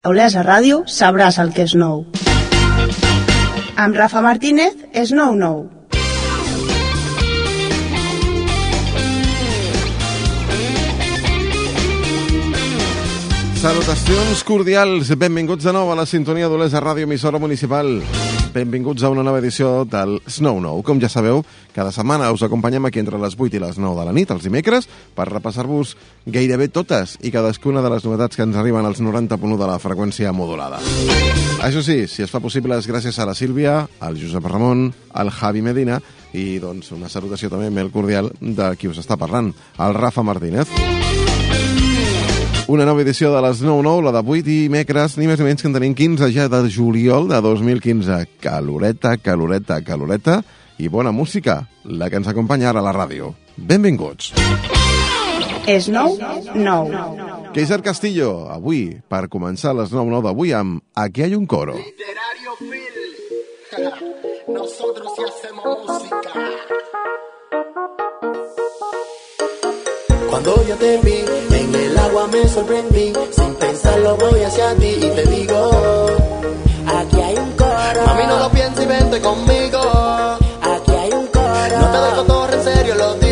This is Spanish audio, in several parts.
A Olesa Ràdio sabràs el que és nou. Amb Rafa Martínez és nou nou. Salutacions cordials, benvinguts de nou a la sintonia d'Olesa Ràdio, emissora municipal. Benvinguts a una nova edició del Snow Now. Com ja sabeu, cada setmana us acompanyem aquí entre les 8 i les 9 de la nit, els dimecres, per repassar-vos gairebé totes i cadascuna de les novetats que ens arriben als 90.1 de la freqüència modulada. Això sí, si es fa possible és gràcies a la Sílvia, al Josep Ramon, al Javi Medina i, doncs, una salutació també molt cordial de qui us està parlant, el Rafa Martínez. Una nova edició de les 9.9, la d'avui mecres, ni més ni menys que en tenim 15 ja de juliol de 2015. Caloreta, caloreta, caloreta i bona música, la que ens acompanya ara a la ràdio. Benvinguts. És nou? Nou. Keiser Castillo, avui, per començar les 9.9 d'avui amb Aquí hay un coro. Literario Phil. Nosotros sí hacemos música. Cuando yo te vi En el agua me sorprendí, sin pensarlo voy hacia ti y te digo, aquí hay un coro. Mami, no lo pienses y vente conmigo. Aquí hay un coro. No te dejo todo en serio, lo digo.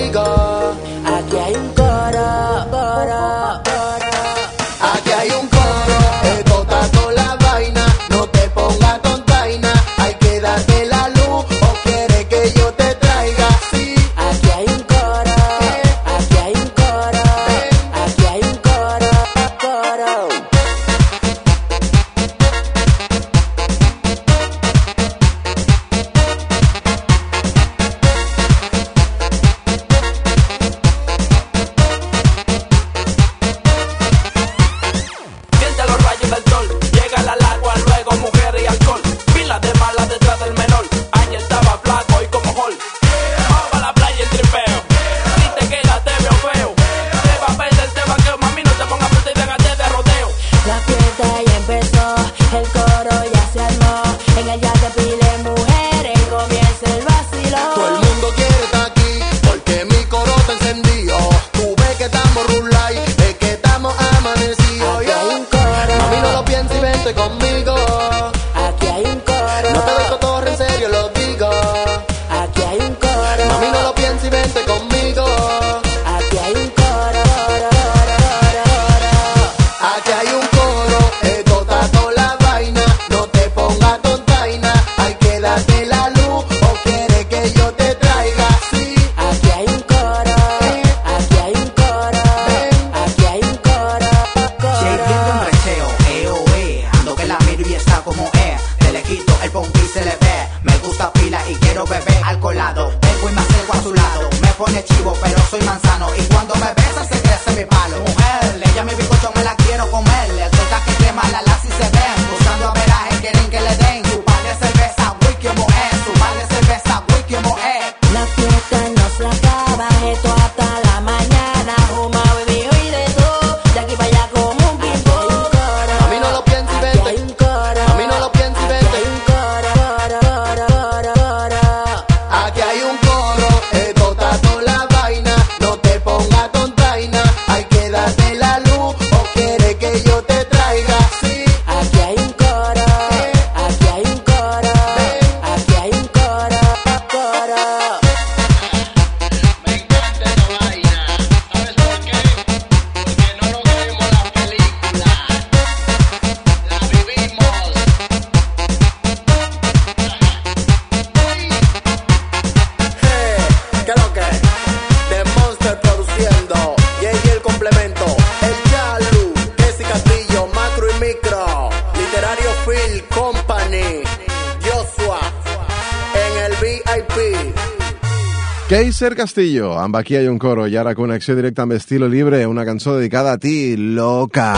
Castillo, amb aquí hi un coro i ara connexió directa amb Estilo Libre, una cançó dedicada a ti, loca.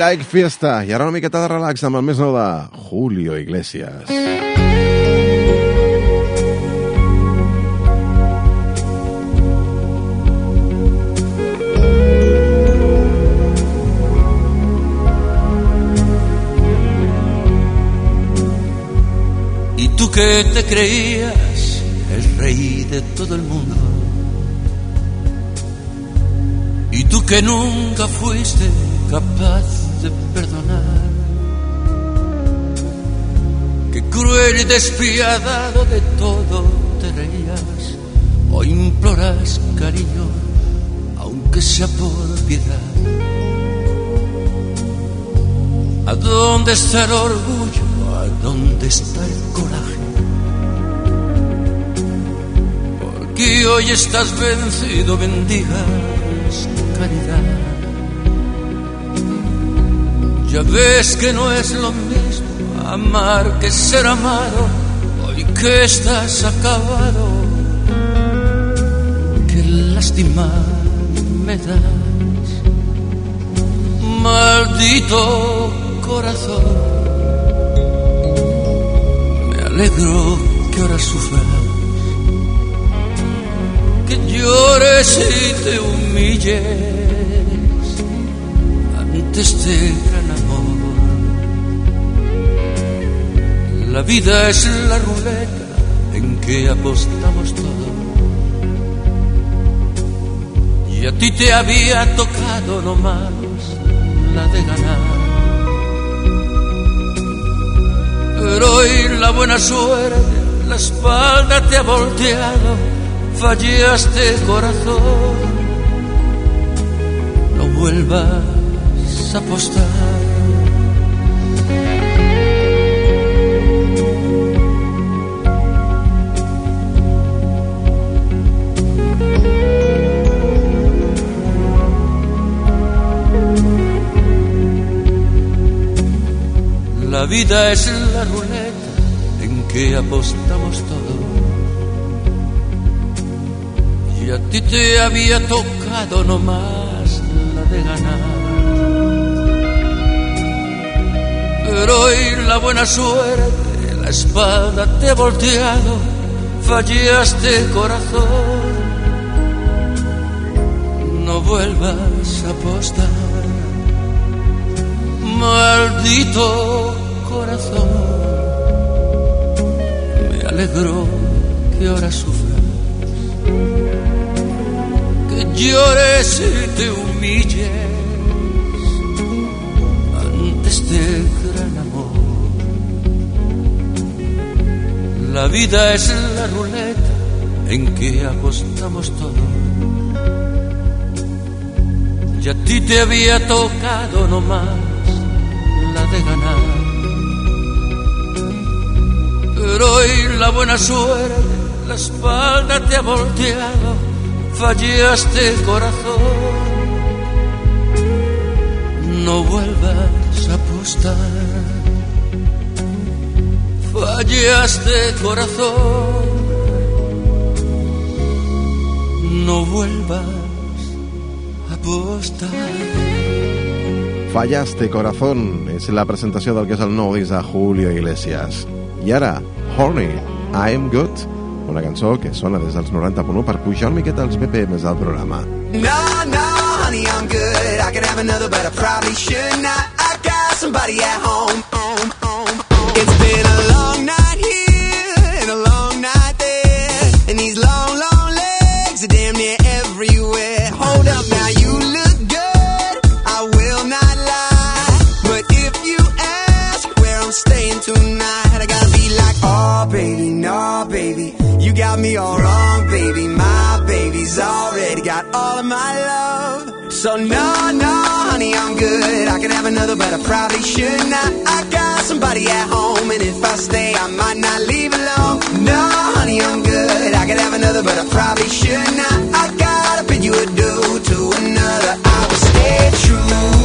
Like fiesta. I ara una miqueta de relax amb el més nou Julio Iglesias. Y tú que te creías el rey de todo el mundo. Y tú que nunca fuiste capaz cruel y despiadado de todo te reías. O imploras cariño, aunque sea por piedad. ¿A dónde está el orgullo? ¿A dónde está el coraje? Porque hoy estás vencido, bendigas caridad. Ya ves que no es lo mismo amar que ser amado. Hoy que estás acabado, qué lástima me das. Maldito corazón, me alegro que ahora sufras, que llores y te humilles ante este La vida es la ruleta en que apostamos todo. Y a ti te había tocado nomás la de ganar. Pero hoy la buena suerte, la espalda te ha volteado, fallaste corazón. No vuelvas a apostar. La vida es la ruleta en que apostamos todo. Y a ti te había tocado nomás la de ganar. Pero hoy la buena suerte, la espalda te ha volteado, fallaste corazón. No vuelvas a apostar maldito corazón. Me alegro que ahora sufras, que llores y te humilles ante este gran amor. La vida es la ruleta en que apostamos todo. Y a ti te había tocado nomás Pero hoy la buena suerte, la espalda te ha volteado, fallaste corazón. No vuelvas a apostar. Fallaste corazón. No vuelvas a apostar. Fallaste corazón és la presentació del que és el nou Julio Iglesias. I ara, Horny, I Am Good, una cançó que sona des dels 90.1 per pujar una miqueta els BPMs del programa. No, no, honey, I'm good. I could have another, but I probably should not. I got somebody at home. Me all wrong, baby. My baby's already got all of my love. So no, no, honey, I'm good. I could have another, but I probably should not. I got somebody at home, and if I stay, I might not leave alone. No, honey, I'm good. I could have another, but I probably should not. I gotta bid you adieu to another. I will stay true.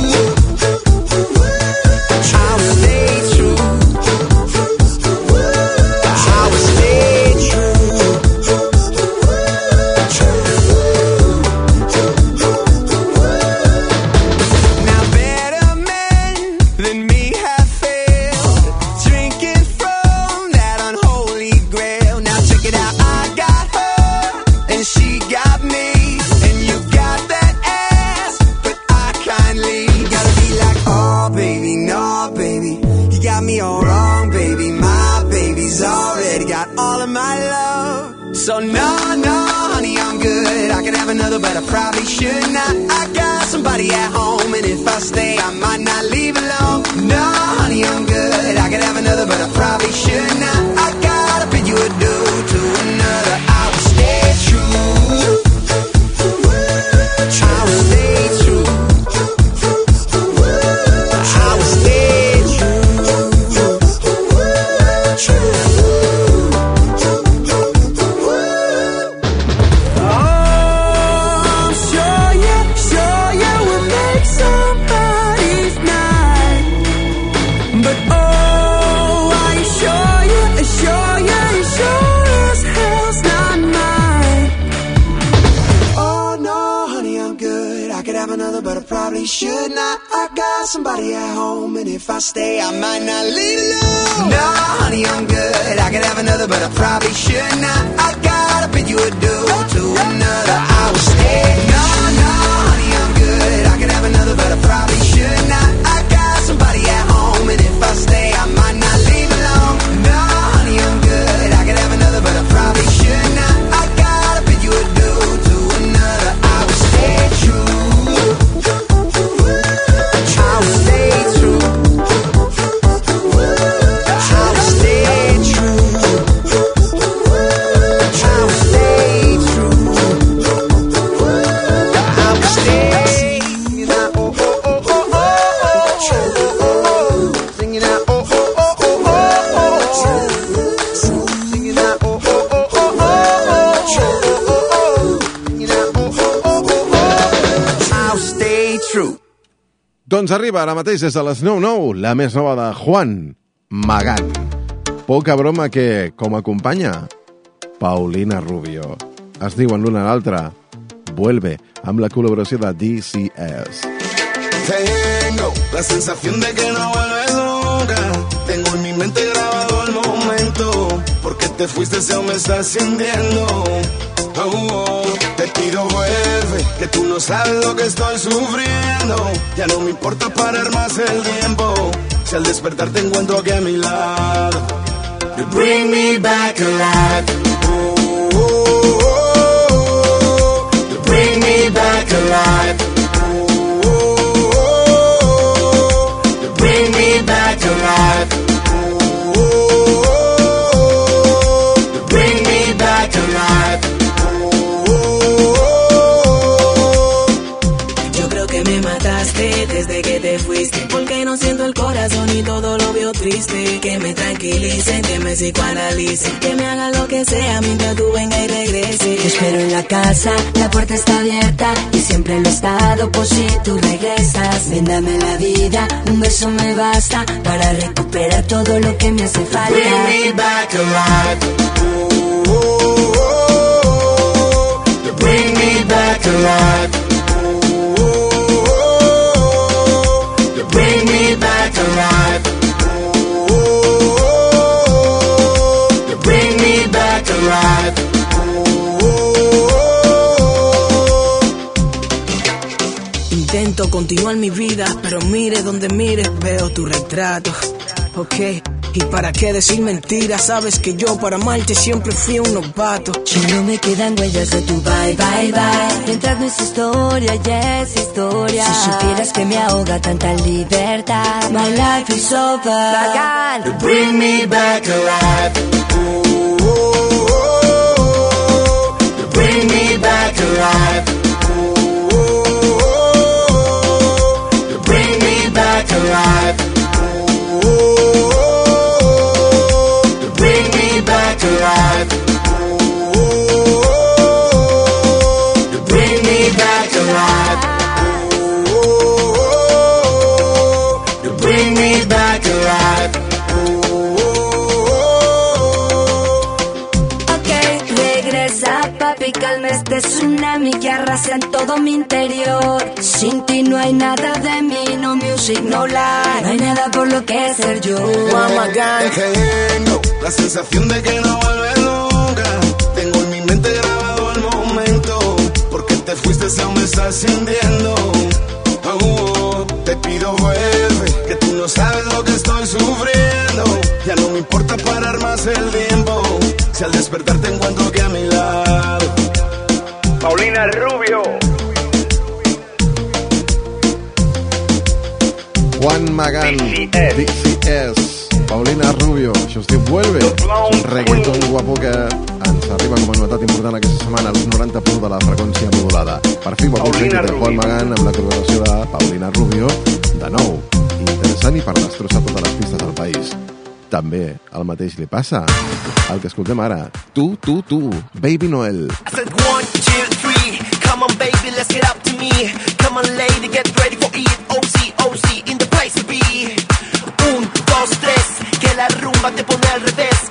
Should not. I got somebody at home, and if I stay, I might not leave alone. No, honey, I'm good. I could have another, but I probably should not. I gotta bid you adieu to another. I will stay. No, no, honey, I'm good. I could have another, but I probably Doncs arriba ara mateix des de les 9-9, la més nova de Juan, Magat. Poca broma que, com acompanya, Paulina Rubio. Es diuen l'una a l'altra, Vuelve, amb la col·laboració de DCS. Tengo la sensación de que no vuelves nunca. Tengo en mi mente grabado el momento. Porque te fuiste, se me está ascendiendo. Oh, oh, vuelve, que tú no sabes lo que estoy sufriendo. Ya no me importa parar más el tiempo. Si al despertar te encuentro aquí a mi lado. You bring me back alive. Oh, oh, oh. You bring me back alive. Triste. Que me tranquilice, que me psicoanalice. Que me haga lo que sea mientras tú venga y regrese. Te espero en la casa, la puerta está abierta y siempre lo he estado por si tú regresas. Ven, dame la vida, un beso me basta para recuperar todo lo que me hace falta. Bring me back alive. You bring me back alive. Intento continuar mi vida, pero mire donde mires, veo tu retrato. Ok, ¿y para qué decir mentiras? Sabes que yo para amarte siempre fui un novato. Ya no me quedan huellas de tu bye, bye, bye. Mientras no es historia, ya es historia. Si supieras que me ahoga tanta libertad. My life is over. You bring me back alive. You bring me back alive. Que arrasa en todo mi interior. Sin ti no hay nada de mí, no music, no life. No hay nada por lo que ser yo. Tengo la sensación de que no vuelves nunca. Tengo en mi mente grabado el momento. Porque te fuiste, se me está ascendiendo. Oh, te pido vuelve, que tú no sabes lo que estoy sufriendo. Ya no me importa parar más el tiempo. Si al despertar te encuentro aquí a mi lado. Paulina Rubio. Juan Magán, DCS, Paulina Rubio, això es diu Vuelve. És un reggaeton guapo que ens arriba com a novetat important aquesta setmana als 90 punts de la freqüència modulada. Per fi, guapo Paulina de Juan. Magán amb la col·laboració de Paulina Rubio, de nou. Interessant i per destrossar totes les pistes del país. També el mateix li passa al que escoltem ara. Tu, tu, tu, Baby Noel. I said one, two, Lady, get ready for it. OC, OC, in the place to be. Un, dos, tres. Que la rumba te pone al revés.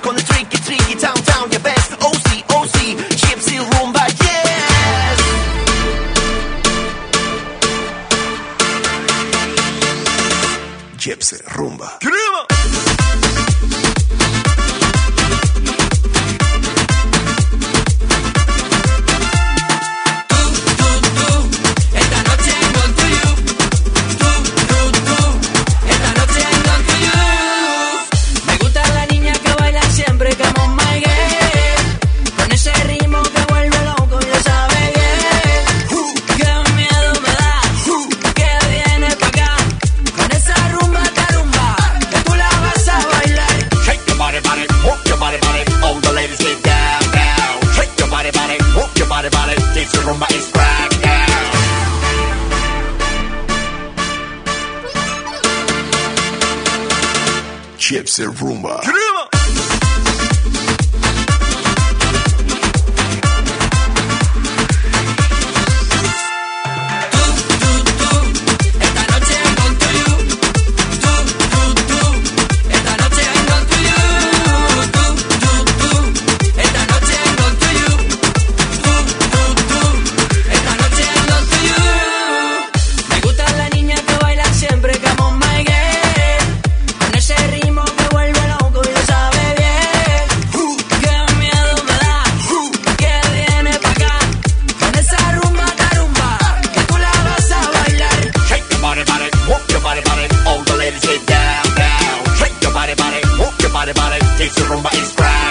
su rumba es crack.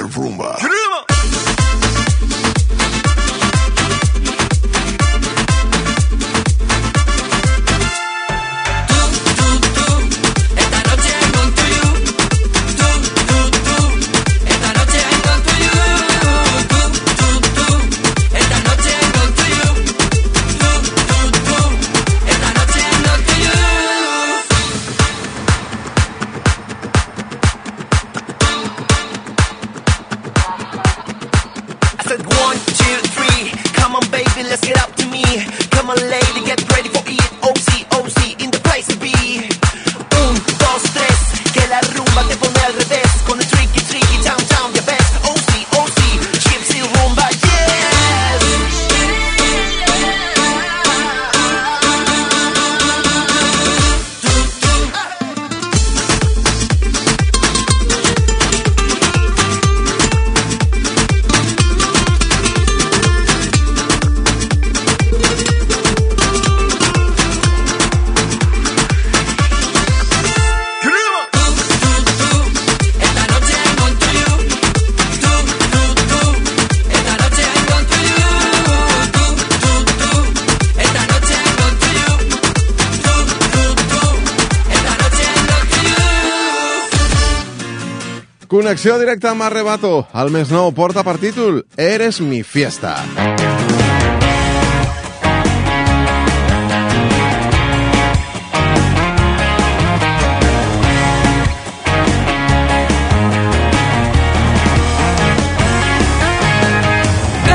Rumba. Connexió directa amb Arrebato. El més nou porta per Eres mi fiesta.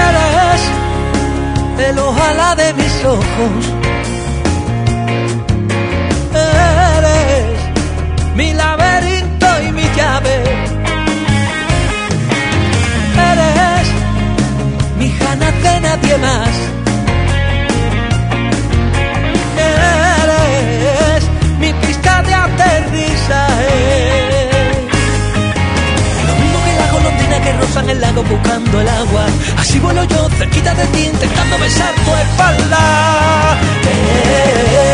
Eres el ojalá de mis ojos. Más. Eres mi pista de aterrizaje. Lo mismo que la golondrina que rosa en el lago buscando el agua. Así vuelo yo cerquita de ti intentando besar tu espalda.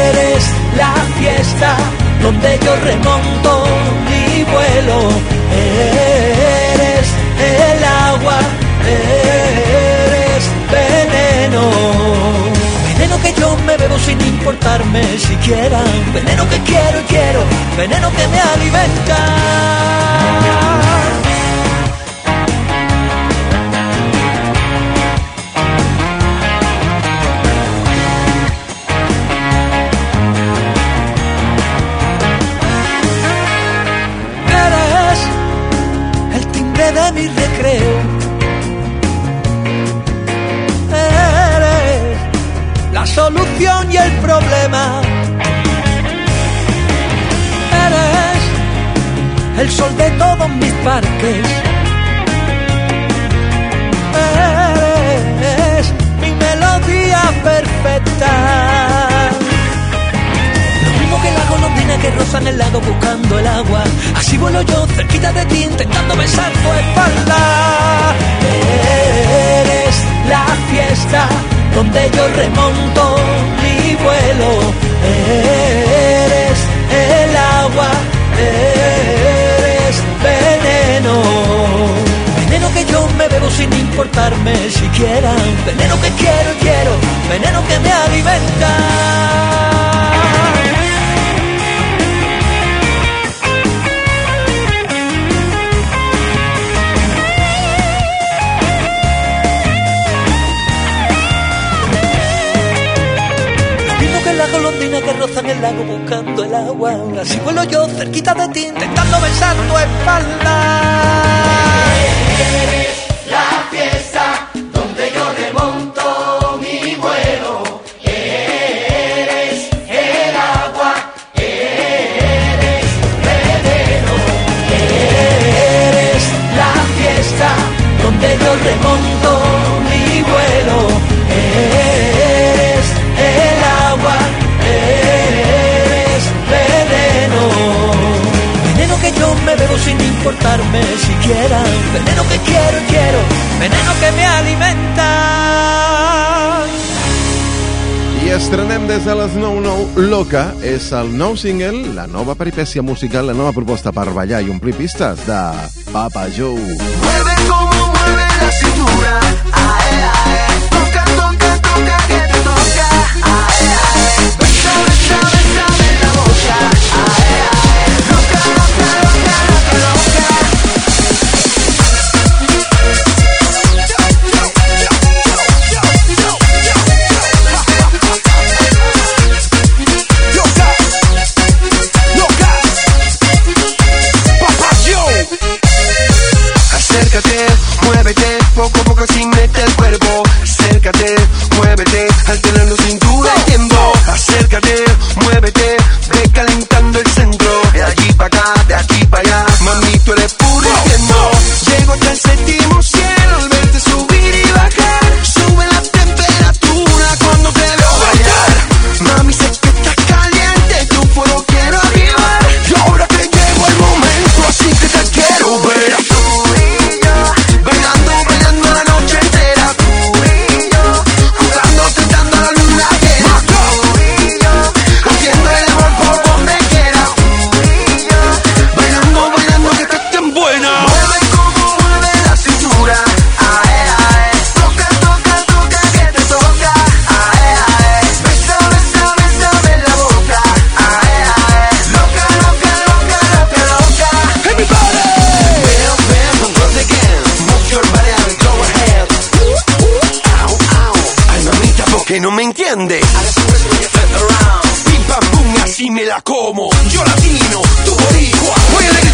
Eres la fiesta donde yo remonto mi vuelo. Eres el agua, eres veneno. Veneno que yo me bebo sin importarme siquiera. Veneno que quiero y quiero, veneno que me alimenta. Eres el sol de todos mis parques. Eres mi melodía perfecta. Lo mismo que la golondrina que roza en el lago buscando el agua. Así vuelo yo cerquita de ti intentando besar tu espalda. Eres la fiesta donde yo remonto vuelo. Eres el agua, eres veneno. Veneno que yo me bebo sin importarme siquiera. Veneno que quiero y quiero, veneno que me alimenta. Golondrina que roza en el lago buscando el agua. Así vuelo yo cerquita de ti intentando besar tu espalda. Eres la fiesta donde yo remonto mi vuelo. Eres el agua, eres veneno. Eres la fiesta donde yo remonto bebo sin importarme siquiera. Veneno que quiero y quiero, veneno que me alimenta. I estrenem des de les 9-9 Loca és el nou single, la nova peripècia musical, la nova proposta per ballar i omplir pistes de Papa Joe. Mueve como mueve la cintura. Me la como. Yo latino, tú boricua. Hoy el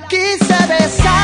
y la quise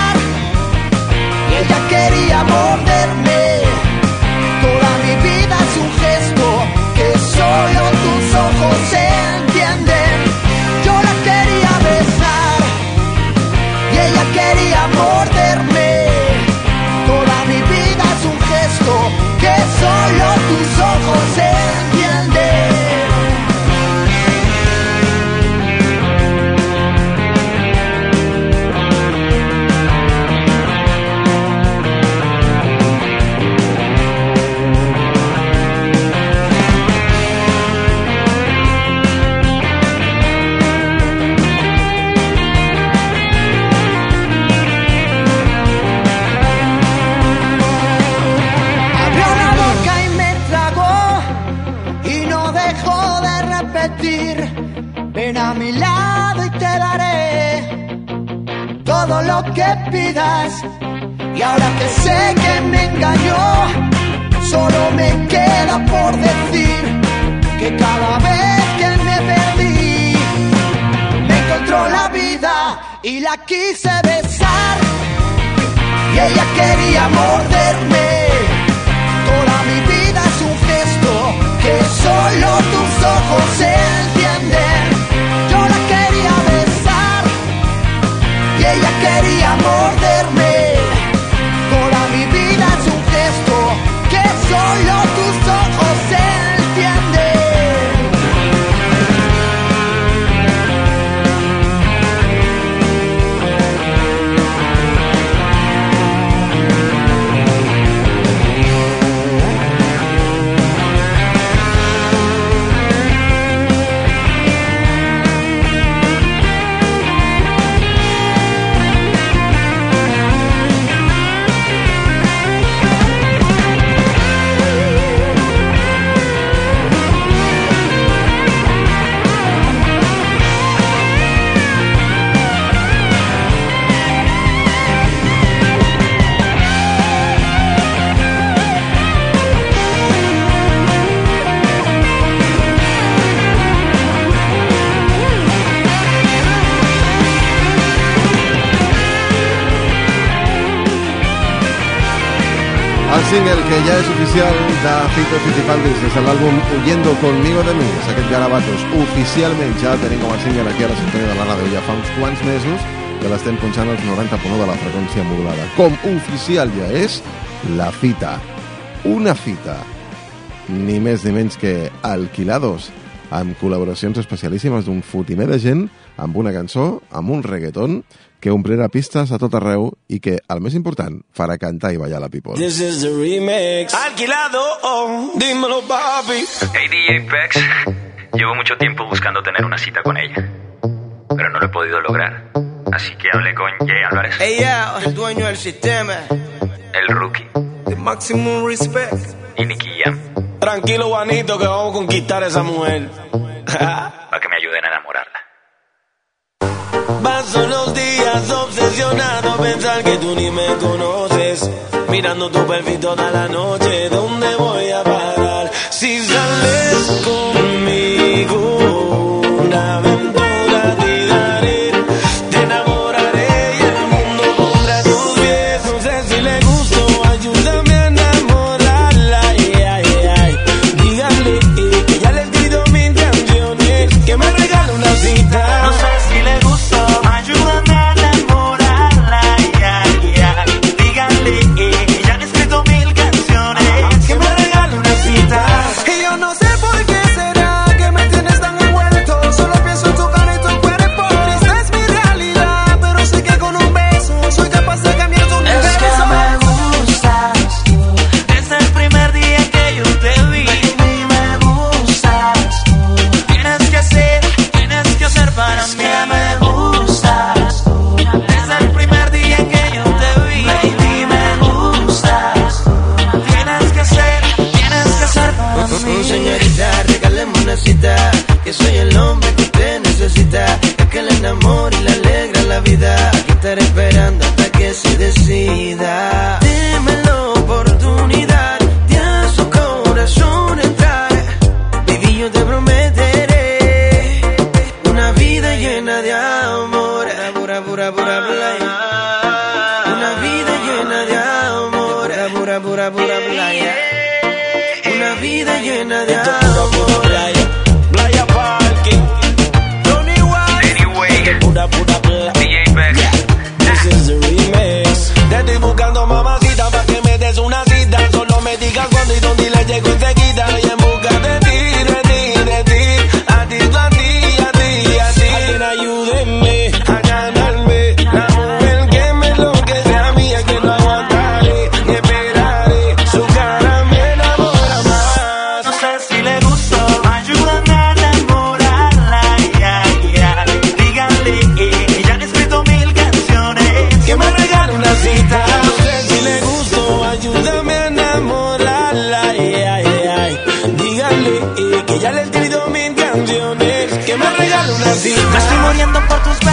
sé que me engañó, solo me queda por decir que cada vez que me perdí, me encontró la vida y la quise besar. Y ella quería morderme. Huyendo Conmigo de Mi, és aquest Garabatos. Oficialment ja el tenim com a single aquí a la sintonia de la ràdio ja fa uns quants mesos que l'estem punxant als 90.1 de la freqüència modulada. Com oficial ja és la fita. Una fita. Ni més ni menys que Alquilados, amb col·laboracions especialíssimes d'un fotimer de gent, amb una cançó, amb un reggaeton, que omplirà pistes a tot arreu i que, el més important, farà cantar i ballar la people. This is the remix. Alquilado, oh, dímelo, papi. Hey DJ Pex, llevo mucho tiempo buscando tener una cita con ella, pero no lo he podido lograr. Así que hablé con Jay Álvarez, Hey, yeah, el dueño del sistema. el rookie, The maximum respect. y Nicky Jam, Tranquilo, Juanito, que vamos a conquistar a esa mujer. Paso los días obsesionado pensar que tú ni me conoces. Mirando tu perfil toda la noche, ¿dónde voy a parar? Si sales conmigo, vida. Aquí estaré esperando hasta que se decida. Dime la oportunidad de a su corazón entrar. Baby, yo te prometeré una vida llena de amor. Pura, pura, pura, Una vida llena de amor. Pura, pura, pura, Una vida llena de amor. Me estoy muriendo por tus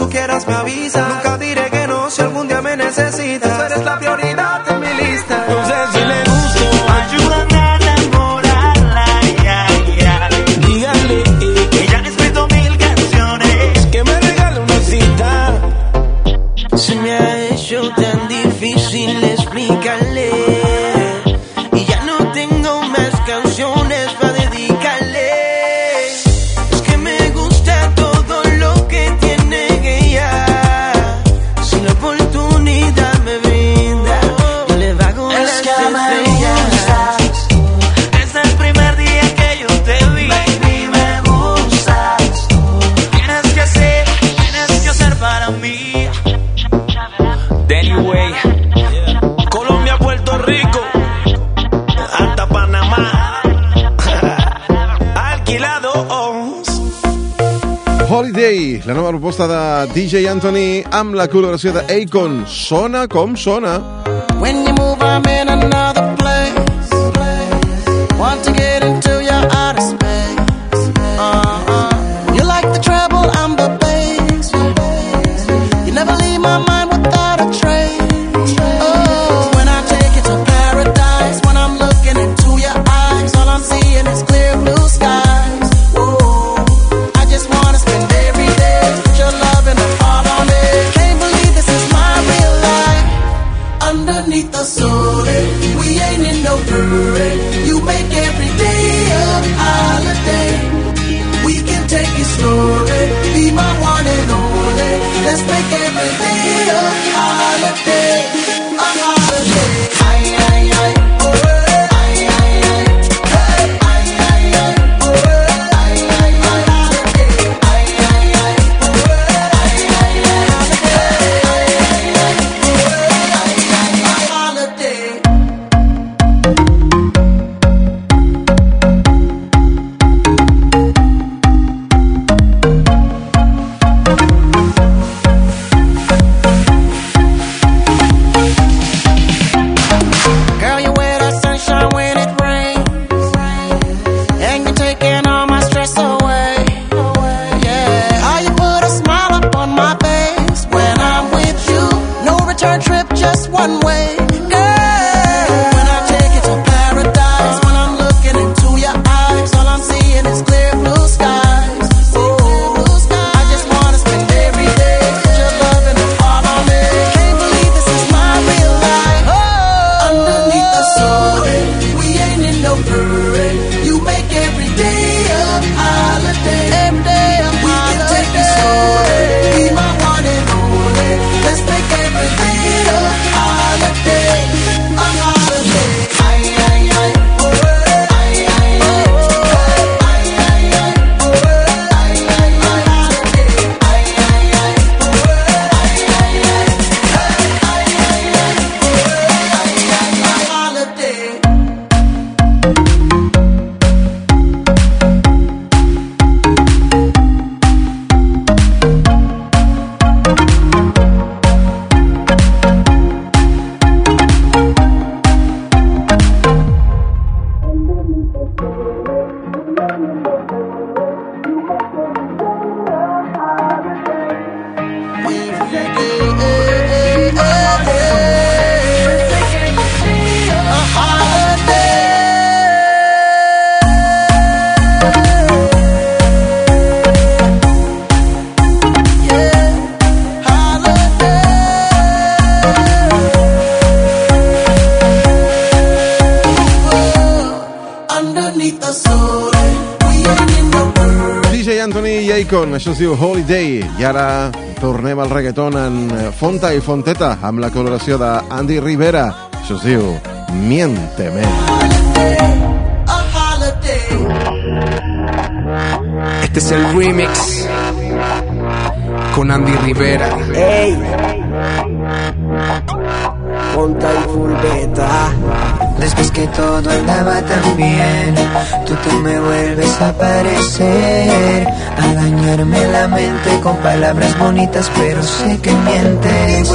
tú quieras me avisa. Nunca diré que no si algún día me necesitas. DJ Anthony amb la col·laboració de Akon. Sona com sona. When you move, I'm in make it això es diu Holiday. I ara tornem al reggaeton en eh, Fonta i Fonteta, amb la coloració d'Andy Rivera. Això es diu Miénteme. A holiday. Este es el remix con Andy Rivera. Ey, ponta y full beta. Después que todo andaba tan bien, tú te me vuelves a aparecer, a dañarme la mente con palabras bonitas, pero sé que mientes.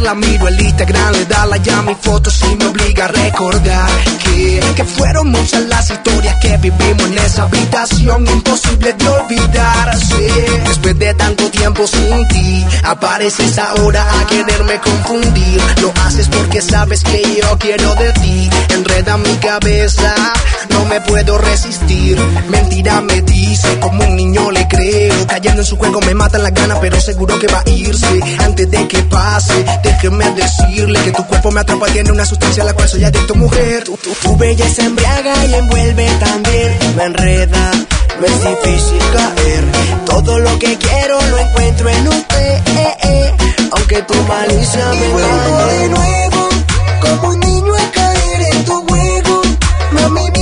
Olvidarla, miro el Instagram, le da la ya mi foto y me obliga a recordar que, que fueron muchas las historias que vivimos en esa habitación, imposible de olvidar. Sí. Después de tanto tiempo sin ti, apareces ahora a quererme confundir. Lo haces porque sabes que yo quiero de ti, enreda mi cabeza, no me puedo resistir. Mentira me dice, como un niño le creo, cayendo en su juego me matan las ganas, pero seguro que va a irse antes de que pase. Déjeme decirle que tu cuerpo me atrapa, tiene una sustancia a la cual soy adicto, mujer. Tu, tu, tu belleza embriaga y envuelve también, me enreda. Me es difícil caer, todo lo que quiero lo encuentro en usted, eh, eh. aunque tu malicia me vuelvo de engañe. nuevo, como un niño a caer en tu juego. Mami,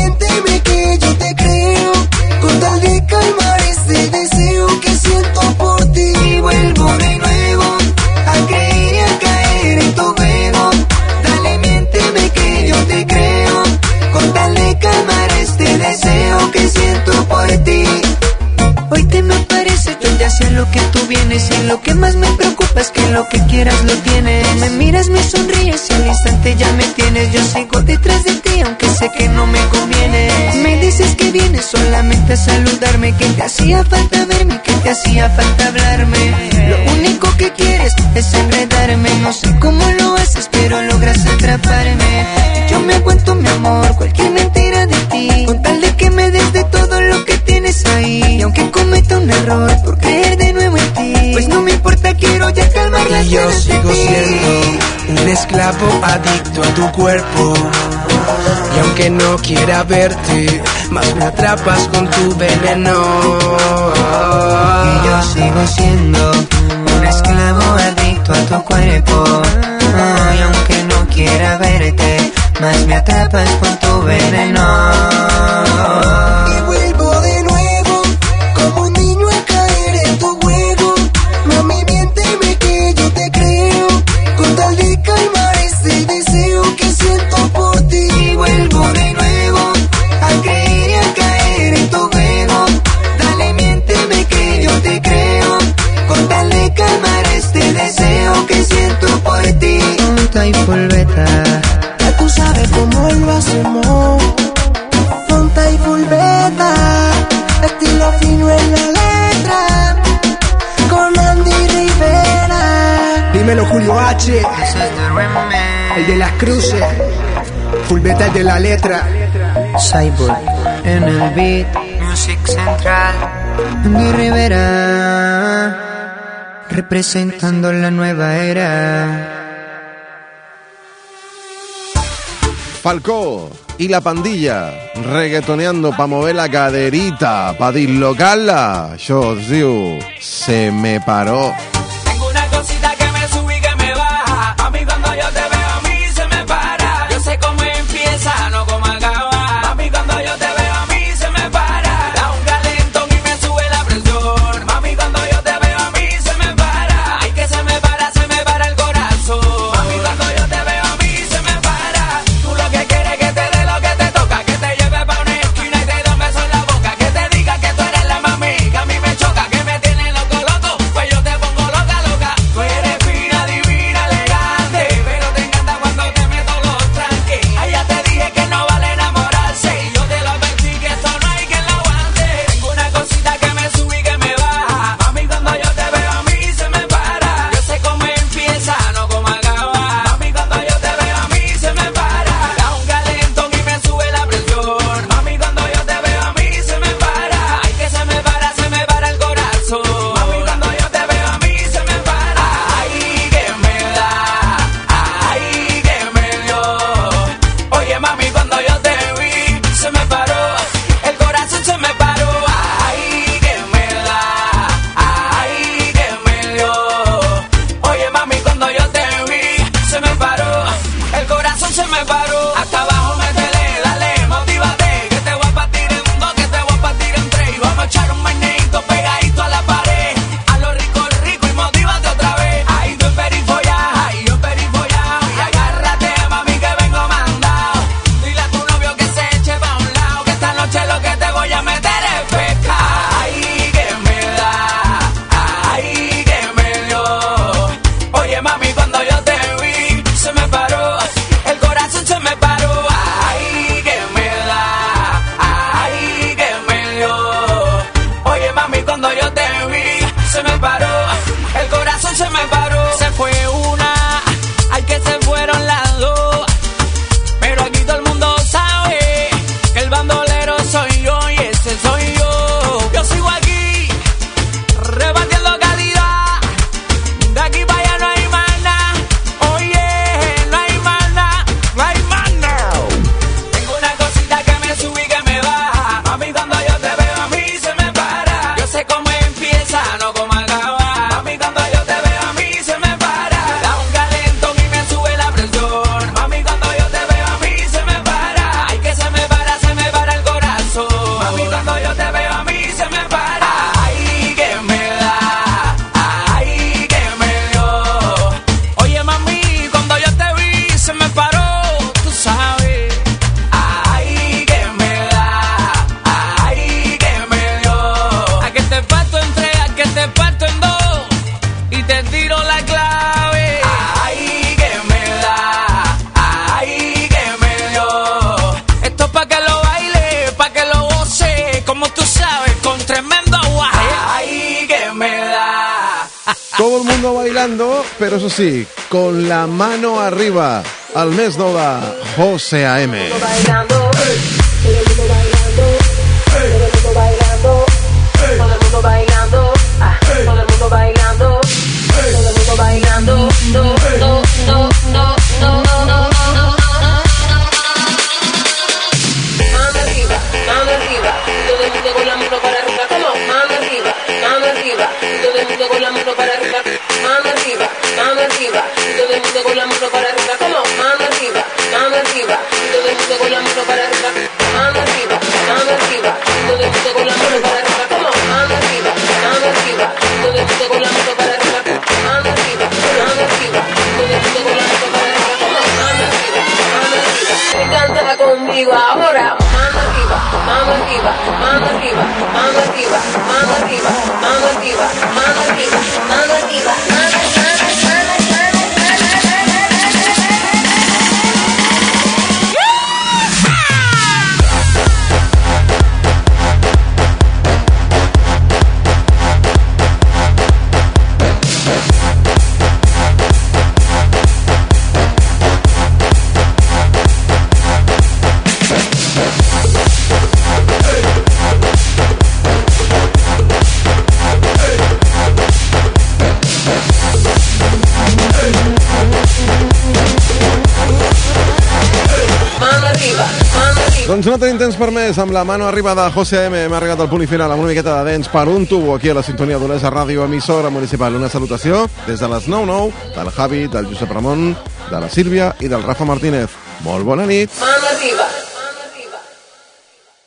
ya sé lo que tú vienes y lo que más me preocupa es que lo que quieras lo tienes. Me miras, me sonríes y al instante ya me tienes. Yo sigo detrás de ti aunque sé que no me conviene. Me dices que vienes solamente a saludarme, que te hacía falta verme, que te hacía falta hablarme. Lo único que quieres es enredarme, no sé cómo lo haces pero logras atraparme. Yo me aguanto mi amor, cualquier mentira Y yo sigo siendo un esclavo adicto a tu cuerpo. Y aunque no quiera verte, más me atrapas con tu veneno. Y yo sigo siendo un esclavo adicto a tu cuerpo. Ay, aunque no quiera verte, más me atrapas con tu veneno. Punta y fulveta. Ya tú sabes cómo lo hacemos. Ponta y full beta, estilo fino en la letra. Con Andy Rivera. Dímelo Julio H, el de las cruces, Fulbeta el de la letra. Cyborg en el beat, Music Central, Andy Rivera, representando la nueva era. Falcó y la pandilla reggaetoneando pa' mover la caderita, pa' dislocarla. Diu Se me paró. Con la mano arriba, al mes Nova, José A.M. la mano arriba de José M. Hem arribat al punt final amb una miqueta de dents per un tubo aquí a la sintonia d'Olesa Ràdio Emissora Municipal. Una salutació des de les 9.9 del Javi, del Josep Ramon, de la Sílvia i del Rafa Martínez. Molt bona nit. Ah!